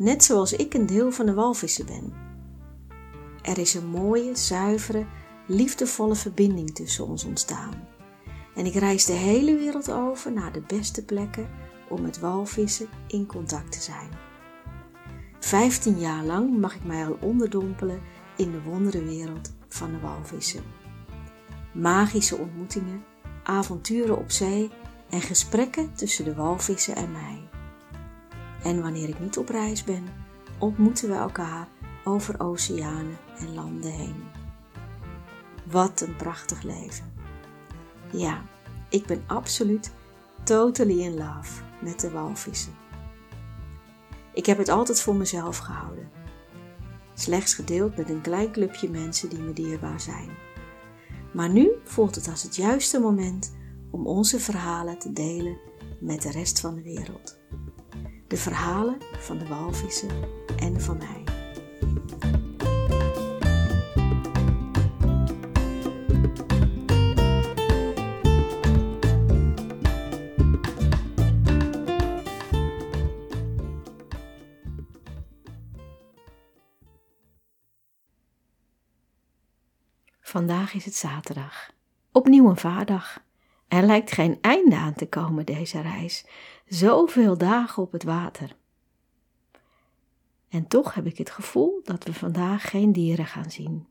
net zoals ik een deel van de walvissen ben. Er is een mooie, zuivere, liefdevolle verbinding tussen ons ontstaan. En ik reis de hele wereld over naar de beste plekken om met walvissen in contact te zijn. Vijftien jaar lang mag ik mij al onderdompelen in de wonderenwereld van de walvissen. Magische ontmoetingen, avonturen op zee en gesprekken tussen de walvissen en mij. En wanneer ik niet op reis ben, ontmoeten we elkaar over oceanen en landen heen. Wat een prachtig leven. Ja, ik ben absoluut totally in love met de walvissen. Ik heb het altijd voor mezelf gehouden. Slechts gedeeld met een klein clubje mensen die me dierbaar zijn. Maar nu voelt het als het juiste moment om onze verhalen te delen met de rest van de wereld. De verhalen van de walvissen en van mij. Vandaag is het zaterdag. Opnieuw een vaardag. Er lijkt geen einde aan te komen deze reis. Zoveel dagen op het water. En toch heb ik het gevoel dat we vandaag geen dieren gaan zien.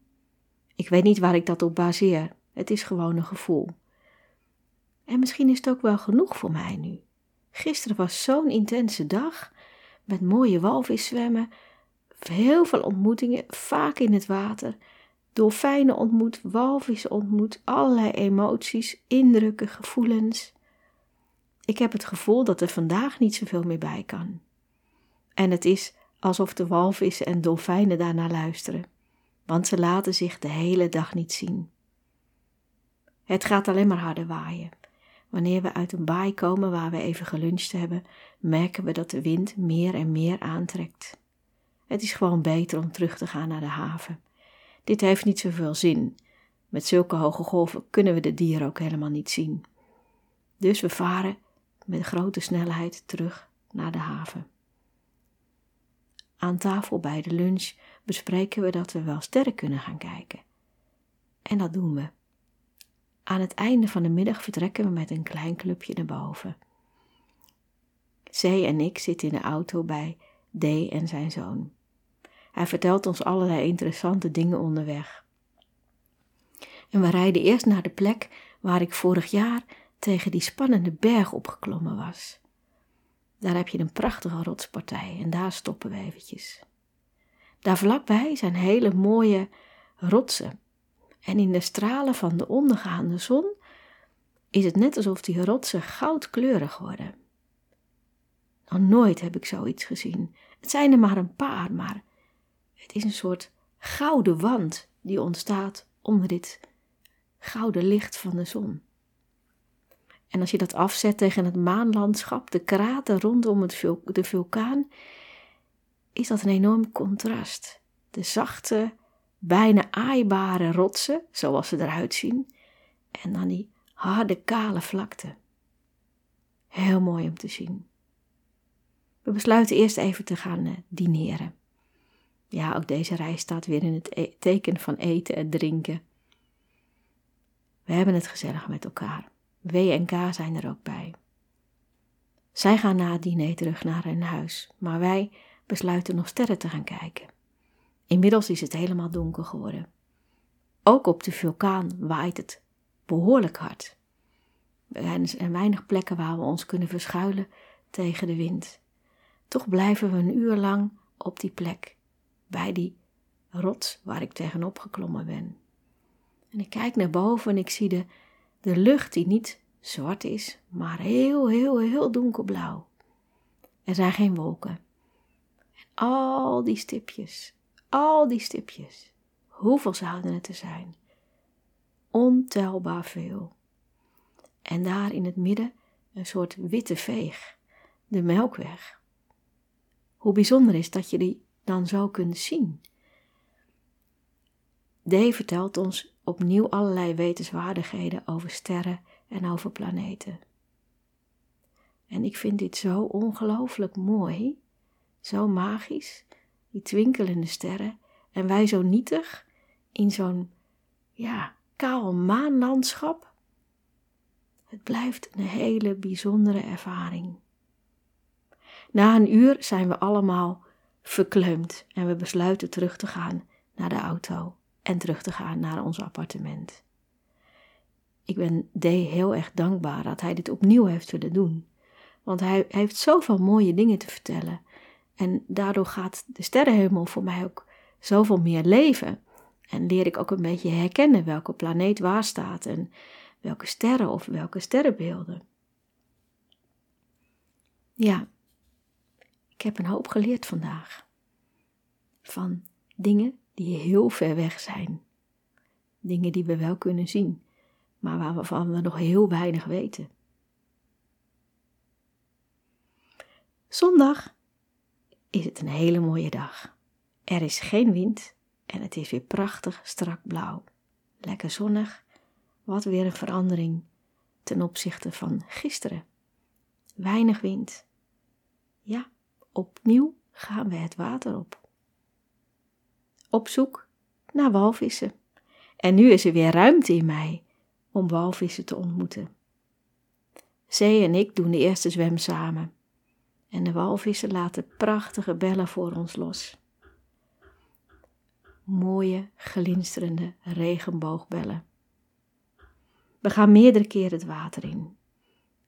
Ik weet niet waar ik dat op baseer. Het is gewoon een gevoel. En misschien is het ook wel genoeg voor mij nu. Gisteren was zo'n intense dag met mooie walviszwemmen, heel veel ontmoetingen, vaak in het water dolfijnen ontmoet, walvissen ontmoet, allerlei emoties, indrukken, gevoelens. Ik heb het gevoel dat er vandaag niet zoveel meer bij kan. En het is alsof de walvissen en dolfijnen daarnaar luisteren, want ze laten zich de hele dag niet zien. Het gaat alleen maar harder waaien. Wanneer we uit een baai komen waar we even geluncht hebben, merken we dat de wind meer en meer aantrekt. Het is gewoon beter om terug te gaan naar de haven dit heeft niet zoveel zin. Met zulke hoge golven kunnen we de dieren ook helemaal niet zien. Dus we varen met grote snelheid terug naar de haven. Aan tafel bij de lunch bespreken we dat we wel sterren kunnen gaan kijken. En dat doen we. Aan het einde van de middag vertrekken we met een klein clubje naar boven. C en ik zitten in de auto bij D en zijn zoon. Hij vertelt ons allerlei interessante dingen onderweg. En we rijden eerst naar de plek waar ik vorig jaar tegen die spannende berg opgeklommen was. Daar heb je een prachtige rotspartij en daar stoppen we eventjes. Daar vlakbij zijn hele mooie rotsen. En in de stralen van de ondergaande zon is het net alsof die rotsen goudkleurig worden. Nog nooit heb ik zoiets gezien. Het zijn er maar een paar, maar het is een soort gouden wand die ontstaat onder dit gouden licht van de zon. En als je dat afzet tegen het maanlandschap, de krater rondom het de vulkaan, is dat een enorm contrast. De zachte, bijna aaibare rotsen, zoals ze eruit zien, en dan die harde, kale vlakte. Heel mooi om te zien. We besluiten eerst even te gaan eh, dineren. Ja, ook deze reis staat weer in het e- teken van eten en drinken. We hebben het gezellig met elkaar. W en K zijn er ook bij. Zij gaan na het diner terug naar hun huis, maar wij besluiten nog sterren te gaan kijken. Inmiddels is het helemaal donker geworden. Ook op de vulkaan waait het behoorlijk hard. Er zijn weinig plekken waar we ons kunnen verschuilen tegen de wind. Toch blijven we een uur lang op die plek bij die rots waar ik tegenop geklommen ben. En ik kijk naar boven en ik zie de, de lucht die niet zwart is, maar heel, heel, heel donkerblauw. Er zijn geen wolken. En al die stipjes, al die stipjes, hoeveel zouden het er zijn? Ontelbaar veel. En daar in het midden een soort witte veeg, de Melkweg. Hoe bijzonder is dat je die dan zo kunt zien. D vertelt ons opnieuw allerlei wetenswaardigheden over sterren en over planeten. En ik vind dit zo ongelooflijk mooi, zo magisch, die twinkelende sterren, en wij zo nietig in zo'n, ja, kaal maanlandschap. Het blijft een hele bijzondere ervaring. Na een uur zijn we allemaal verkleumd en we besluiten terug te gaan naar de auto en terug te gaan naar ons appartement. Ik ben D heel erg dankbaar dat hij dit opnieuw heeft willen doen, want hij, heeft zoveel mooie dingen te vertellen en daardoor gaat de sterrenhemel voor mij ook zoveel meer leven. En leer ik ook een beetje herkennen welke planeet waar staat en welke sterren of welke sterrenbeelden. Ja, ik heb een hoop geleerd vandaag. Van dingen die heel ver weg zijn. Dingen die we wel kunnen zien, maar waarvan we nog heel weinig weten. Zondag is het een hele mooie dag. Er is geen wind en het is weer prachtig strak blauw. Lekker zonnig, wat weer een verandering ten opzichte van gisteren. Weinig wind. Ja, opnieuw gaan we het water op. Op zoek naar walvissen. En nu is er weer ruimte in mij om walvissen te ontmoeten. Zee en ik doen de eerste zwem samen. En de walvissen laten prachtige bellen voor ons los. Mooie, glinsterende regenboogbellen. We gaan meerdere keren het water in.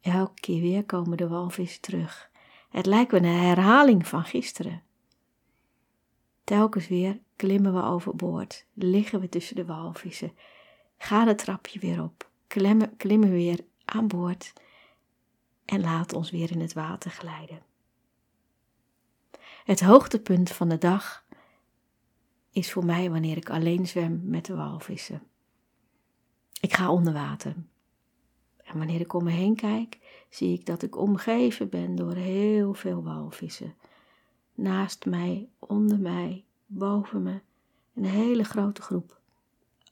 Elke keer weer komen de walvissen terug. Het lijkt wel een herhaling van gisteren. Telkens weer klimmen we overboord, liggen we tussen de walvissen, gaan het trapje weer op, klimmen, klimmen weer aan boord en laten ons weer in het water glijden. Het hoogtepunt van de dag is voor mij wanneer ik alleen zwem met de walvissen. Ik ga onder water. En wanneer ik om me heen kijk, zie ik dat ik omgeven ben door heel veel walvissen. Naast mij, onder mij, boven me, een hele grote groep.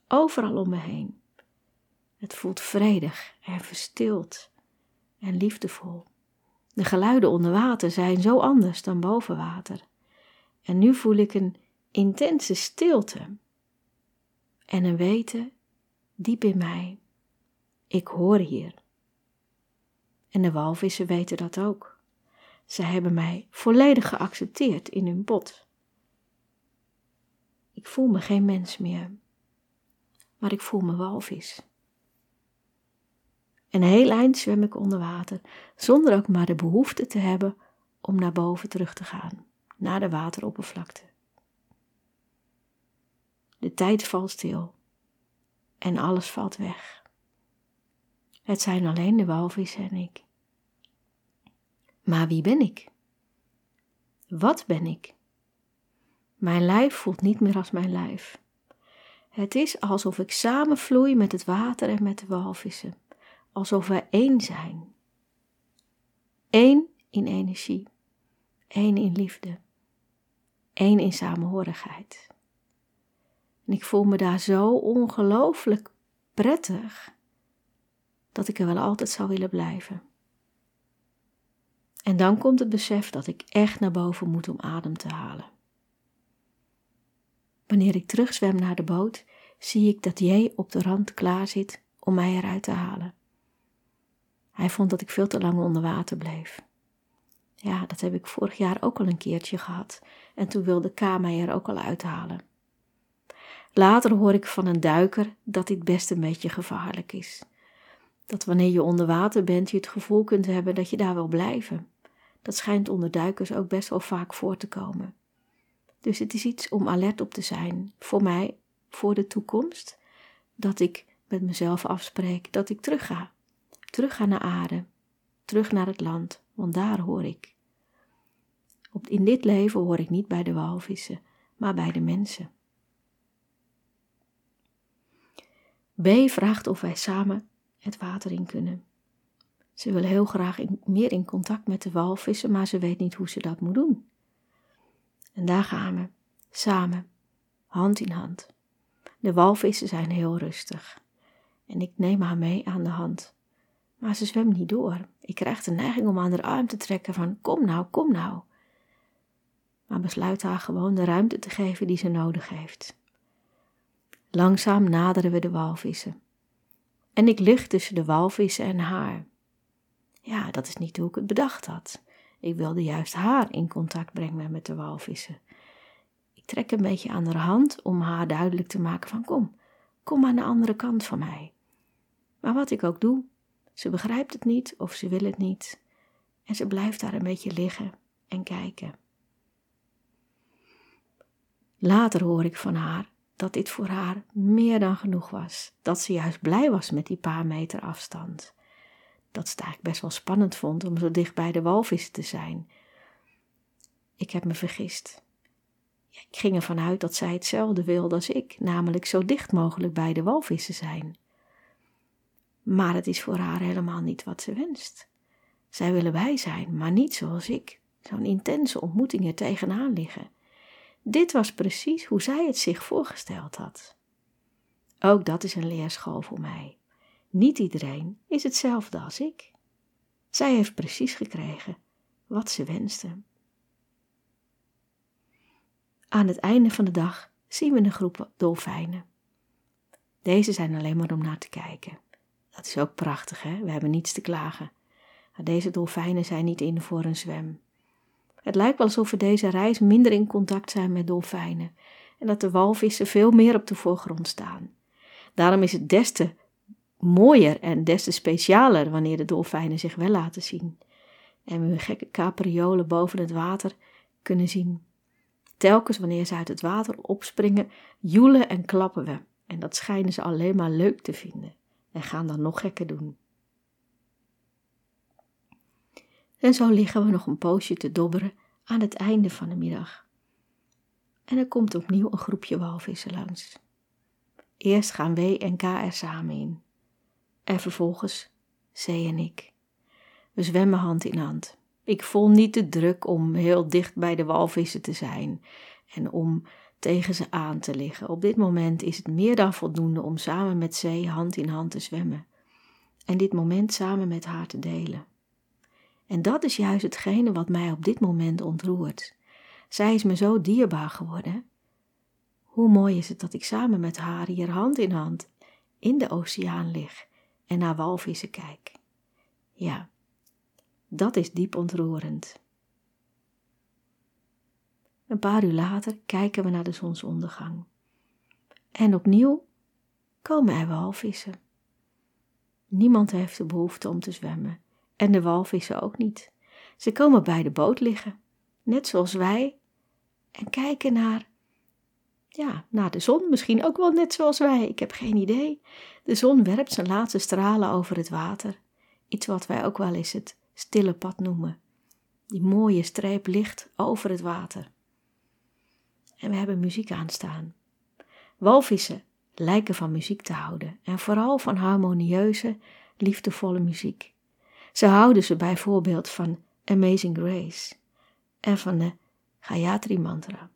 Overal om me heen. Het voelt vredig en verstild en liefdevol. De geluiden onder water zijn zo anders dan boven water. En nu voel ik een intense stilte en een weten diep in mij. Ik hoor hier. En de walvissen weten dat ook. Ze hebben mij volledig geaccepteerd in hun bot. Ik voel me geen mens meer, maar ik voel me walvis. Een heel eind zwem ik onder water, zonder ook maar de behoefte te hebben om naar boven terug te gaan, naar de wateroppervlakte. De tijd valt stil en alles valt weg. Het zijn alleen de walvissen en ik. Maar wie ben ik? Wat ben ik? Mijn lijf voelt niet meer als mijn lijf. Het is alsof ik samenvloei met het water en met de walvissen, alsof wij één zijn. Eén in energie, één in liefde, één in samenhorigheid. En ik voel me daar zo ongelooflijk prettig dat ik er wel altijd zou willen blijven. En dan komt het besef dat ik echt naar boven moet om adem te halen. Wanneer ik terugzwem naar de boot, zie ik dat J op de rand klaar zit om mij eruit te halen. Hij vond dat ik veel te lang onder water bleef. Ja, dat heb ik vorig jaar ook al een keertje gehad en toen wilde K mij er ook al uithalen. Later hoor ik van een duiker dat dit best een beetje gevaarlijk is. Dat wanneer je onder water bent, je het gevoel kunt hebben dat je daar wil blijven. Dat schijnt onder duikers ook best wel vaak voor te komen. Dus het is iets om alert op te zijn, voor mij, voor de toekomst, dat ik met mezelf afspreek dat ik terug ga. Terug ga naar aarde, terug naar het land, want daar hoor ik. In dit leven hoor ik niet bij de walvissen, maar bij de mensen. B vraagt of wij samen het water in kunnen. Ze wil heel graag meer in contact met de walvissen, maar ze weet niet hoe ze dat moet doen. En daar gaan we, samen, hand in hand. De walvissen zijn heel rustig en ik neem haar mee aan de hand. Maar ze zwemt niet door. Ik krijg de neiging om aan haar arm te trekken van kom nou, kom nou. Maar besluit haar gewoon de ruimte te geven die ze nodig heeft. Langzaam naderen we de walvissen. En ik lig tussen de walvissen en haar. Ja, dat is niet hoe ik het bedacht had. Ik wilde juist haar in contact brengen met de walvissen. Ik trek een beetje aan haar hand om haar duidelijk te maken van kom, kom aan de andere kant van mij. Maar wat ik ook doe, ze begrijpt het niet of ze wil het niet. En ze blijft daar een beetje liggen en kijken. Later hoor ik van haar dat dit voor haar meer dan genoeg was. Dat ze juist blij was met die paar meter afstand. Dat ze het eigenlijk best wel spannend vond om zo dicht bij de walvissen te zijn. Ik heb me vergist. Ik ging ervan uit dat zij hetzelfde wilde als ik, namelijk zo dicht mogelijk bij de walvissen zijn. Maar het is voor haar helemaal niet wat ze wenst. Zij willen wij zijn, maar niet zoals ik, zo'n intense ontmoeting er tegenaan liggen. Dit was precies hoe zij het zich voorgesteld had. Ook dat is een leerschool voor mij. Niet iedereen is hetzelfde als ik. Zij heeft precies gekregen wat ze wenste. Aan het einde van de dag zien we een groep dolfijnen. Deze zijn alleen maar om naar te kijken. Dat is ook prachtig, hè? We hebben niets te klagen. Deze dolfijnen zijn niet in voor een zwem. Het lijkt wel alsof we deze reis minder in contact zijn met dolfijnen en dat de walvissen veel meer op de voorgrond staan. Daarom is het des te mooier en des te specialer wanneer de dolfijnen zich wel laten zien en we gekke capriolen boven het water kunnen zien. Telkens wanneer ze uit het water opspringen, joelen en klappen we en dat schijnen ze alleen maar leuk te vinden en gaan dan nog gekker doen. En zo liggen we nog een poosje te dobberen aan het einde van de middag. En er komt opnieuw een groepje walvissen langs. Eerst gaan W en K er samen in. En vervolgens C en ik. We zwemmen hand in hand. Ik voel niet de druk om heel dicht bij de walvissen te zijn en om tegen ze aan te liggen. Op dit moment is het meer dan voldoende om samen met zee hand in hand te zwemmen en dit moment samen met haar te delen. En dat is juist hetgene wat mij op dit moment ontroert. Zij is me zo dierbaar geworden. Hoe mooi is het dat ik samen met haar hier hand in hand in de oceaan lig en naar walvissen kijk. Ja, dat is diep ontroerend. Een paar uur later kijken we naar de zonsondergang. En opnieuw komen er walvissen. Niemand heeft de behoefte om te zwemmen en de walvissen ook niet. Ze komen bij de boot liggen, net zoals wij, en kijken naar, ja, naar de zon, misschien ook wel net zoals wij, ik heb geen idee. De zon werpt zijn laatste stralen over het water, iets wat wij ook wel eens het stille pad noemen. Die mooie streep licht over het water en we hebben muziek aanstaan. Walvissen lijken van muziek te houden en vooral van harmonieuze, liefdevolle muziek. Ze houden ze bijvoorbeeld van Amazing Grace en van de Gayatri Mantra.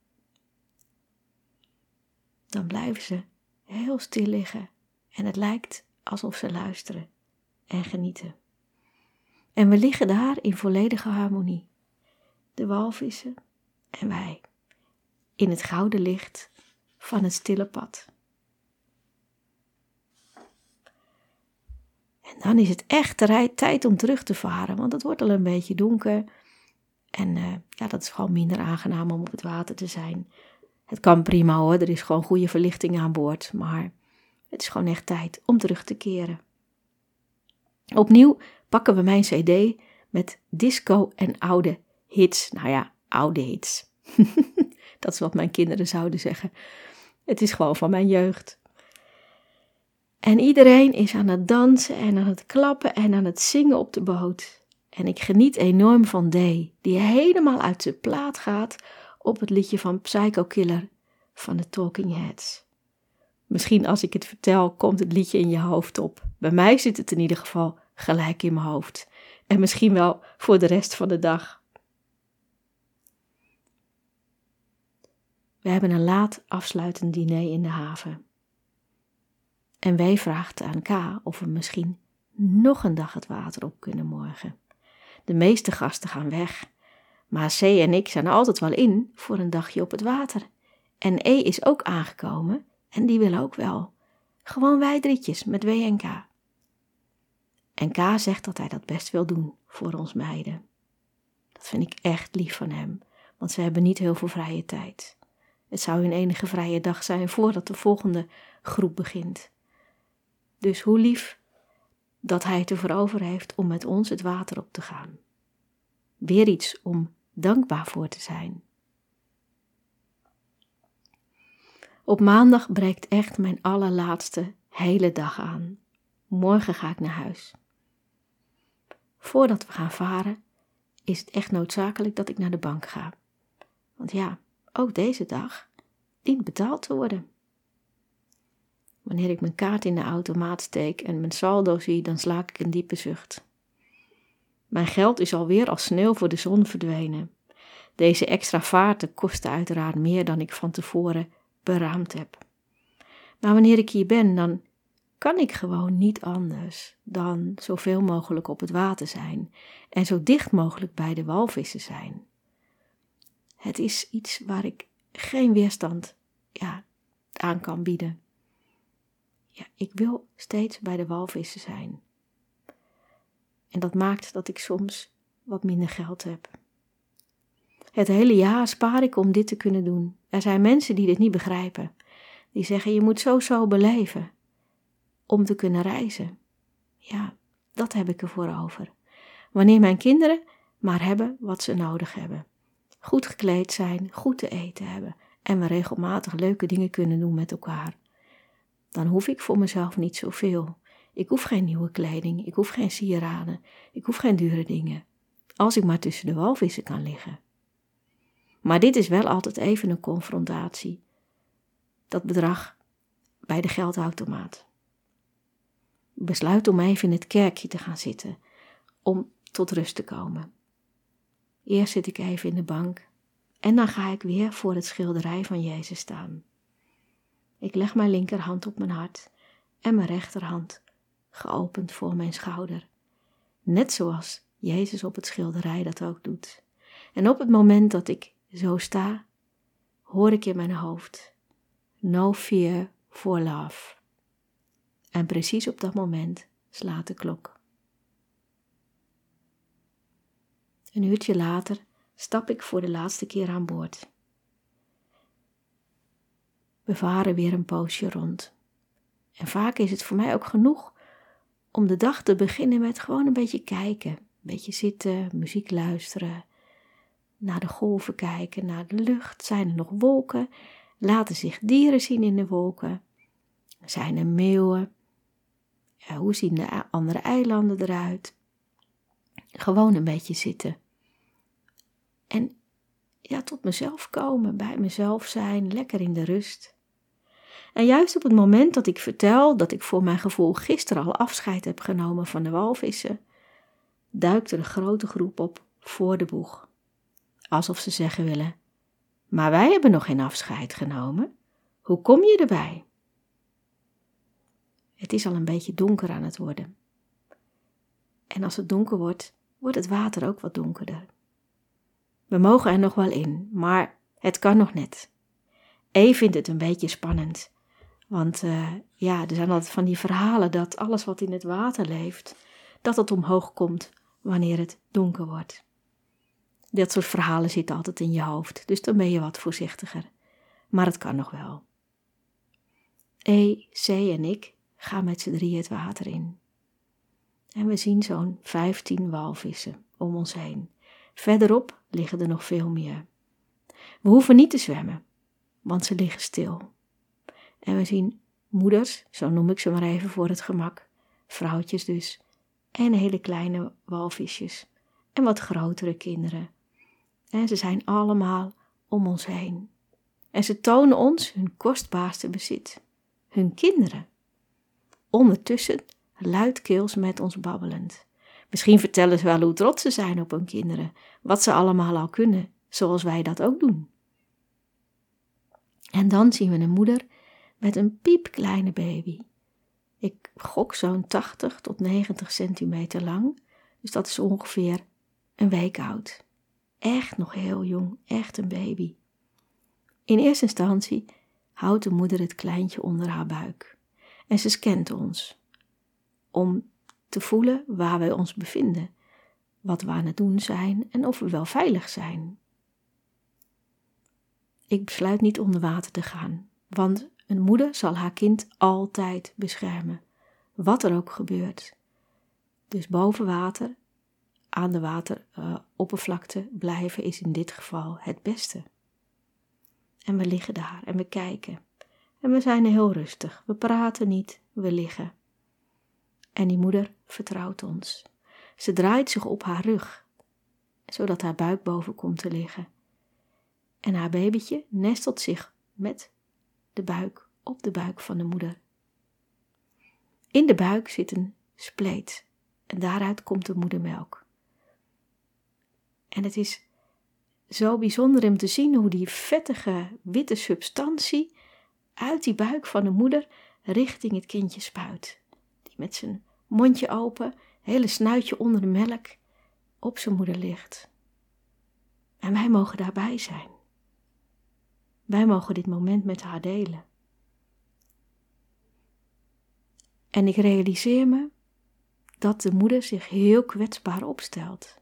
Dan blijven ze heel stil liggen en het lijkt alsof ze luisteren en genieten. En we liggen daar in volledige harmonie, de walvissen en wij in het gouden licht van het stille pad. Dan is het echt tijd om terug te varen, want het wordt al een beetje donker. En uh, ja, dat is gewoon minder aangenaam om op het water te zijn. Het kan prima hoor, er is gewoon goede verlichting aan boord, maar het is gewoon echt tijd om terug te keren. Opnieuw pakken we mijn CD met disco en oude hits. Nou ja, oude hits. Dat is wat mijn kinderen zouden zeggen. Het is gewoon van mijn jeugd. En iedereen is aan het dansen en aan het klappen en aan het zingen op de boot. En ik geniet enorm van Day, die helemaal uit zijn plaat gaat op het liedje van Psycho Killer van de Talking Heads. Misschien als ik het vertel, komt het liedje in je hoofd op. Bij mij zit het in ieder geval gelijk in mijn hoofd. En misschien wel voor de rest van de dag. We hebben een laat afsluitend diner in de haven. En wij vraagt aan K of we misschien nog een dag het water op kunnen morgen. De meeste gasten gaan weg, maar C en ik zijn altijd wel in voor een dagje op het water. En E is ook aangekomen en die wil ook wel. Gewoon wij drietjes met W en K. En K zegt dat hij dat best wil doen voor ons meiden. Dat vind ik echt lief van hem, want ze hebben niet heel veel vrije tijd. Het zou hun enige vrije dag zijn voordat de volgende groep begint. Dus hoe lief dat hij het ervoor over heeft om met ons het water op te gaan. Weer iets om dankbaar voor te zijn. Op maandag breekt echt mijn allerlaatste hele dag aan. Morgen ga ik naar huis. Voordat we gaan varen, is het echt noodzakelijk dat ik naar de bank ga. Want ja, ook deze dag dient betaald te worden. Wanneer ik mijn kaart in de automaat steek en mijn saldo zie, dan slaak ik een diepe zucht. Mijn geld is alweer als sneeuw voor de zon verdwenen. Deze extra vaarten kosten uiteraard meer dan ik van tevoren beraamd heb. Maar wanneer ik hier ben, dan kan ik gewoon niet anders dan zoveel mogelijk op het water zijn en zo dicht mogelijk bij de walvissen zijn. Het is iets waar ik geen weerstand ja, aan kan bieden. Ja, ik wil steeds bij de walvissen zijn. En dat maakt dat ik soms wat minder geld heb. Het hele jaar spaar ik om dit te kunnen doen. Er zijn mensen die dit niet begrijpen. Die zeggen: je moet zo zo beleven om te kunnen reizen. Ja, dat heb ik ervoor over. Wanneer mijn kinderen maar hebben wat ze nodig hebben. Goed gekleed zijn, goed te eten hebben en we regelmatig leuke dingen kunnen doen met elkaar. Dan hoef ik voor mezelf niet zoveel. Ik hoef geen nieuwe kleding, ik hoef geen sieraden, ik hoef geen dure dingen. Als ik maar tussen de walvissen kan liggen. Maar dit is wel altijd even een confrontatie. Dat bedrag bij de geldautomaat. Besluit om even in het kerkje te gaan zitten, om tot rust te komen. Eerst zit ik even in de bank en dan ga ik weer voor het schilderij van Jezus staan. Ik leg mijn linkerhand op mijn hart en mijn rechterhand geopend voor mijn schouder, net zoals Jezus op het schilderij dat ook doet. En op het moment dat ik zo sta, hoor ik in mijn hoofd: No fear for love. En precies op dat moment slaat de klok. Een uurtje later stap ik voor de laatste keer aan boord. We varen weer een poosje rond. En vaak is het voor mij ook genoeg om de dag te beginnen met gewoon een beetje kijken. Een beetje zitten, muziek luisteren, naar de golven kijken, naar de lucht. Zijn er nog wolken? Laten zich dieren zien in de wolken? Zijn er meeuwen? Hoe zien de andere eilanden eruit? Gewoon een beetje zitten. En ja, tot mezelf komen, bij mezelf zijn, lekker in de rust. En juist op het moment dat ik vertel dat ik voor mijn gevoel gisteren al afscheid heb genomen van de walvissen, duikt er een grote groep op voor de boeg. Alsof ze zeggen willen: Maar wij hebben nog geen afscheid genomen. Hoe kom je erbij? Het is al een beetje donker aan het worden. En als het donker wordt, wordt het water ook wat donkerder. We mogen er nog wel in, maar het kan nog net. E vindt het een beetje spannend. Want uh, ja, er zijn altijd van die verhalen dat alles wat in het water leeft, dat het omhoog komt wanneer het donker wordt. Dat soort verhalen zitten altijd in je hoofd, dus dan ben je wat voorzichtiger. Maar het kan nog wel. E, C en ik gaan met z'n drieën het water in. En we zien zo'n vijftien walvissen om ons heen. Verderop liggen er nog veel meer. We hoeven niet te zwemmen, want ze liggen stil. En we zien moeders, zo noem ik ze maar even voor het gemak, vrouwtjes dus, en hele kleine walvisjes, en wat grotere kinderen. En ze zijn allemaal om ons heen. En ze tonen ons hun kostbaarste bezit, hun kinderen. Ondertussen luidkeels met ons babbelend. Misschien vertellen ze wel hoe trots ze zijn op hun kinderen, wat ze allemaal al kunnen, zoals wij dat ook doen. En dan zien we een moeder met een piepkleine baby. Ik gok zo'n 80 tot 90 centimeter lang, dus dat is ongeveer een week oud. Echt nog heel jong, echt een baby. In eerste instantie houdt de moeder het kleintje onder haar buik en ze scant ons om te voelen waar wij ons bevinden, wat we aan het doen zijn en of we wel veilig zijn. Ik besluit niet onder water te gaan, want een moeder zal haar kind altijd beschermen, wat er ook gebeurt. Dus boven water, aan de wateroppervlakte blijven is in dit geval het beste. En we liggen daar en we kijken. En we zijn heel rustig. We praten niet, we liggen. En die moeder vertrouwt ons. Ze draait zich op haar rug, zodat haar buik boven komt te liggen. En haar babytje nestelt zich met de buik op de buik van de moeder. In de buik zit een spleet en daaruit komt de moedermelk. En het is zo bijzonder om te zien hoe die vettige witte substantie uit die buik van de moeder richting het kindje spuit. Die met zijn mondje open, hele snuitje onder de melk, op zijn moeder ligt. En wij mogen daarbij zijn. Wij mogen dit moment met haar delen. En ik realiseer me dat de moeder zich heel kwetsbaar opstelt.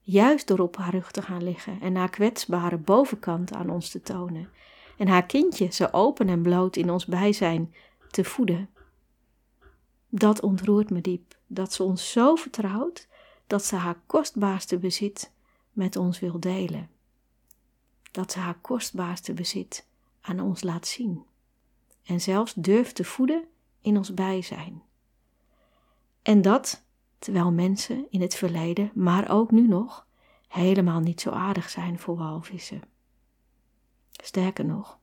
Juist door op haar rug te gaan liggen en haar kwetsbare bovenkant aan ons te tonen. En haar kindje zo open en bloot in ons bijzijn te voeden. Dat ontroert me diep, dat ze ons zo vertrouwt dat ze haar kostbaarste bezit met ons wil delen. Dat ze haar kostbaarste bezit aan ons laat zien. En zelfs durft te voeden in ons bijzijn. En dat terwijl mensen in het verleden, maar ook nu nog, helemaal niet zo aardig zijn voor walvissen. Sterker nog,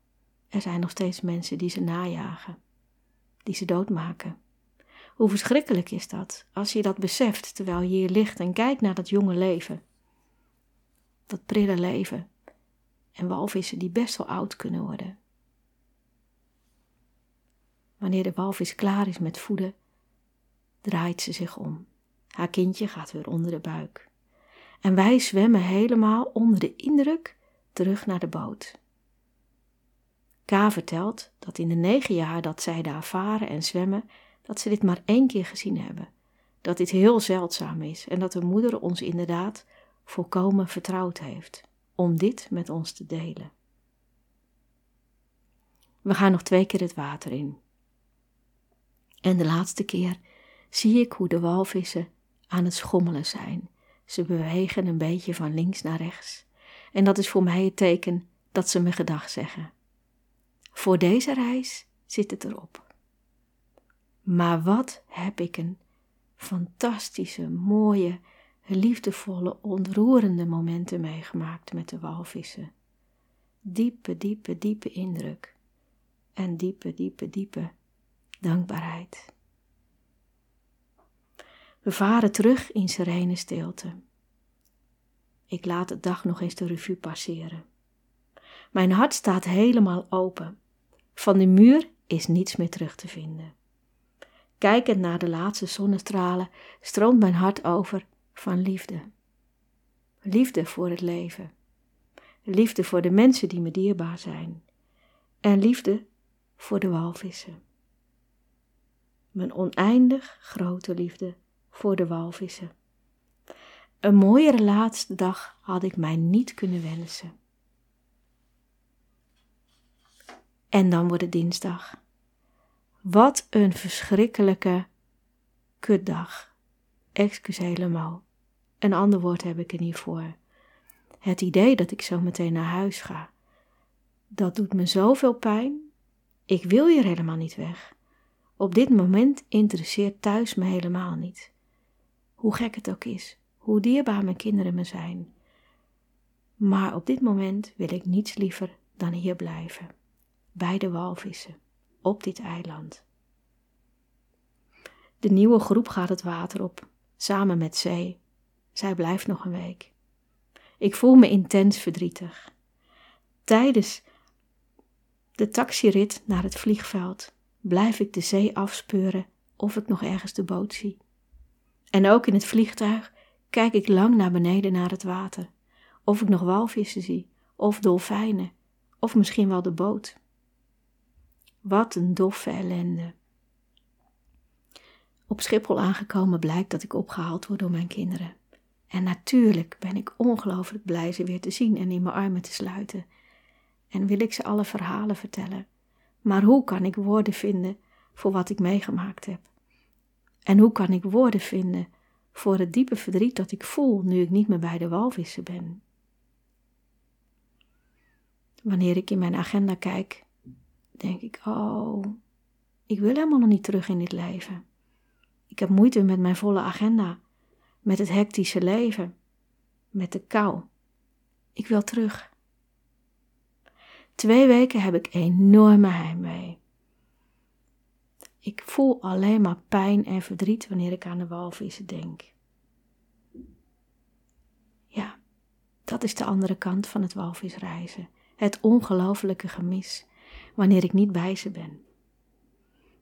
er zijn nog steeds mensen die ze najagen, die ze doodmaken. Hoe verschrikkelijk is dat als je dat beseft terwijl je hier ligt en kijkt naar dat jonge leven. Dat prille leven. En walvissen die best wel oud kunnen worden. Wanneer de walvis klaar is met voeden, draait ze zich om. Haar kindje gaat weer onder de buik. En wij zwemmen helemaal onder de indruk terug naar de boot. K vertelt dat in de negen jaar dat zij daar varen en zwemmen, dat ze dit maar één keer gezien hebben. Dat dit heel zeldzaam is en dat de moeder ons inderdaad volkomen vertrouwd heeft om dit met ons te delen. We gaan nog twee keer het water in. En de laatste keer zie ik hoe de walvissen aan het schommelen zijn. Ze bewegen een beetje van links naar rechts. En dat is voor mij het teken dat ze me gedag zeggen. Voor deze reis zit het erop. Maar wat heb ik een fantastische, mooie, liefdevolle, ontroerende momenten meegemaakt met de walvissen. Diepe, diepe, diepe indruk. En diepe, diepe, diepe dankbaarheid. We varen terug in serene stilte. Ik laat de dag nog eens de revue passeren. Mijn hart staat helemaal open. Van de muur is niets meer terug te vinden. Kijkend naar de laatste zonnestralen stroomt mijn hart over van liefde. Liefde voor het leven. Liefde voor de mensen die me dierbaar zijn. En liefde voor de walvissen. Mijn oneindig grote liefde voor de walvissen. Een mooiere laatste dag had ik mij niet kunnen wensen. En dan wordt het dinsdag. Wat een verschrikkelijke kutdag. Excuus helemaal. Een ander woord heb ik er niet voor. Het idee dat ik zo meteen naar huis ga, dat doet me zoveel pijn. Ik wil hier helemaal niet weg. Op dit moment interesseert thuis me helemaal niet. Hoe gek het ook is, hoe dierbaar mijn kinderen me zijn. Maar op dit moment wil ik niets liever dan hier blijven, bij de walvissen, op dit eiland. De nieuwe groep gaat het water op, samen met Zee. Zij blijft nog een week. Ik voel me intens verdrietig. Tijdens de taxirit naar het vliegveld blijf ik de zee afspeuren of ik nog ergens de boot zie. En ook in het vliegtuig kijk ik lang naar beneden naar het water, of ik nog walvissen zie, of dolfijnen, of misschien wel de boot. Wat een doffe ellende. Op Schiphol aangekomen blijkt dat ik opgehaald word door mijn kinderen. En natuurlijk ben ik ongelooflijk blij ze weer te zien en in mijn armen te sluiten. En wil ik ze alle verhalen vertellen. Maar hoe kan ik woorden vinden voor wat ik meegemaakt heb? En hoe kan ik woorden vinden voor het diepe verdriet dat ik voel nu ik niet meer bij de walvissen ben? Wanneer ik in mijn agenda kijk, denk ik: Oh, ik wil helemaal nog niet terug in dit leven. Ik heb moeite met mijn volle agenda, met het hectische leven, met de kou. Ik wil terug. Twee weken heb ik enorme heimwee. Ik voel alleen maar pijn en verdriet wanneer ik aan de walvissen denk. Ja, dat is de andere kant van het walvisreizen. Het ongelofelijke gemis wanneer ik niet bij ze ben.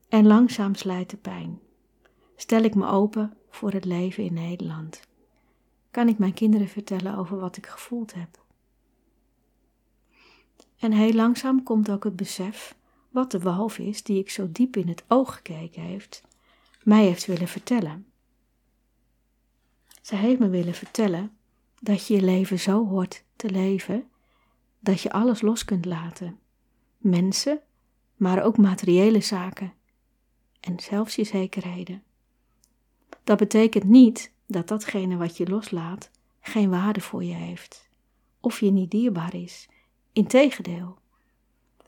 En langzaam slijt de pijn stel ik me open voor het leven in Nederland. Kan ik mijn kinderen vertellen over wat ik gevoeld heb? En heel langzaam komt ook het besef wat de walvis die ik zo diep in het oog gekeken heeft, mij heeft willen vertellen. Zij heeft me willen vertellen dat je je leven zo hoort te leven, dat je alles los kunt laten. Mensen, maar ook materiële zaken en zelfs je zekerheden. Dat betekent niet dat datgene wat je loslaat geen waarde voor je heeft of je niet dierbaar is. Integendeel,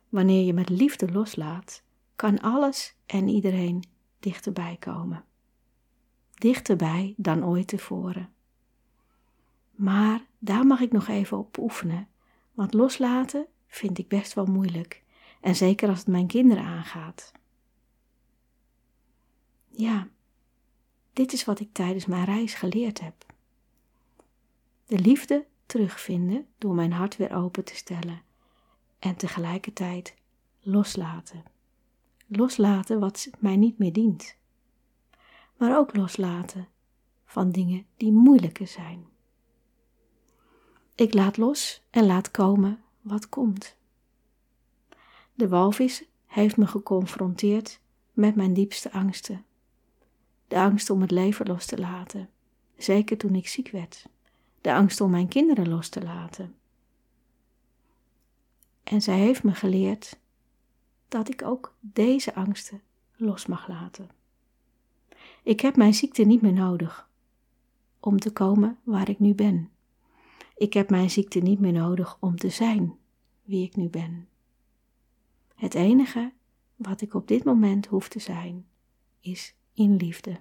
wanneer je met liefde loslaat, kan alles en iedereen dichterbij komen. Dichterbij dan ooit tevoren. Maar daar mag ik nog even op oefenen, want loslaten vind ik best wel moeilijk, en zeker als het mijn kinderen aangaat. Ja, dit is wat ik tijdens mijn reis geleerd heb. De liefde terugvinden door mijn hart weer open te stellen en tegelijkertijd loslaten. Loslaten wat mij niet meer dient. Maar ook loslaten van dingen die moeilijker zijn. Ik laat los en laat komen wat komt. De walvis heeft me geconfronteerd met mijn diepste angsten de angst om het leven los te laten, zeker toen ik ziek werd. De angst om mijn kinderen los te laten. En zij heeft me geleerd dat ik ook deze angsten los mag laten. Ik heb mijn ziekte niet meer nodig om te komen waar ik nu ben. Ik heb mijn ziekte niet meer nodig om te zijn wie ik nu ben. Het enige wat ik op dit moment hoef te zijn, is in liefde,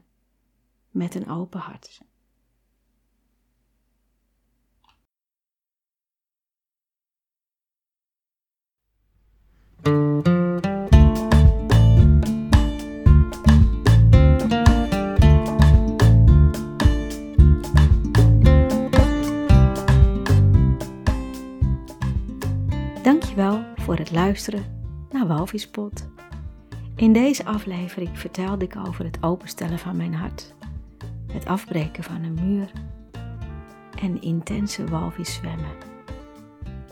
met een open hart. Dankjewel voor het luisteren naar Walvispot. In deze aflevering vertelde ik over het openstellen van mijn hart, het afbreken van een muur en intense walvis zwemmen.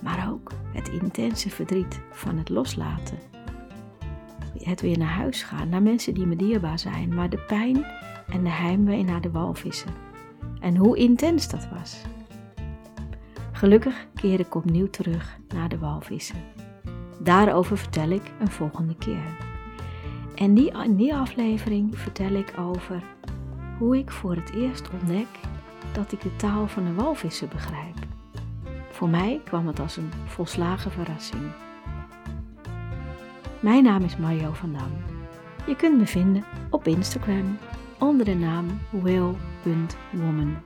Maar ook het intense verdriet van het loslaten. Het weer naar huis gaan, naar mensen die me dierbaar zijn, maar de pijn en de heimwee naar de walvissen. En hoe intens dat was. Gelukkig keer ik opnieuw terug naar de walvissen. Daarover vertel ik een volgende keer. En die, in die aflevering vertel ik over hoe ik voor het eerst ontdek dat ik de taal van de walvissen begrijp. Voor mij kwam het als een volslagen verrassing. Mijn naam is Mario van Dam. Je kunt me vinden op Instagram onder de naam will.woman.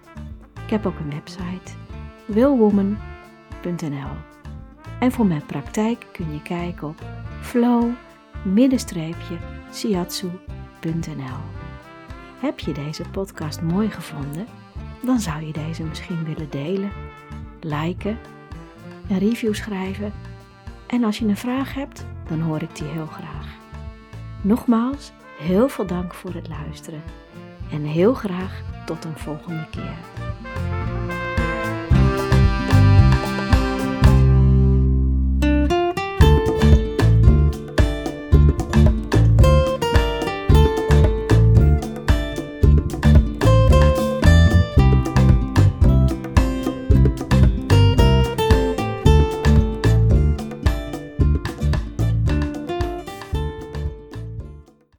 Ik heb ook een website, willwoman.nl. En voor mijn praktijk kun je kijken op flow-siatsu.nl. Heb je deze podcast mooi gevonden? Dan zou je deze misschien willen delen, liken, een review schrijven. En als je een vraag hebt, dan hoor ik die heel graag. Nogmaals, heel veel dank voor het luisteren. En heel graag tot een volgende keer.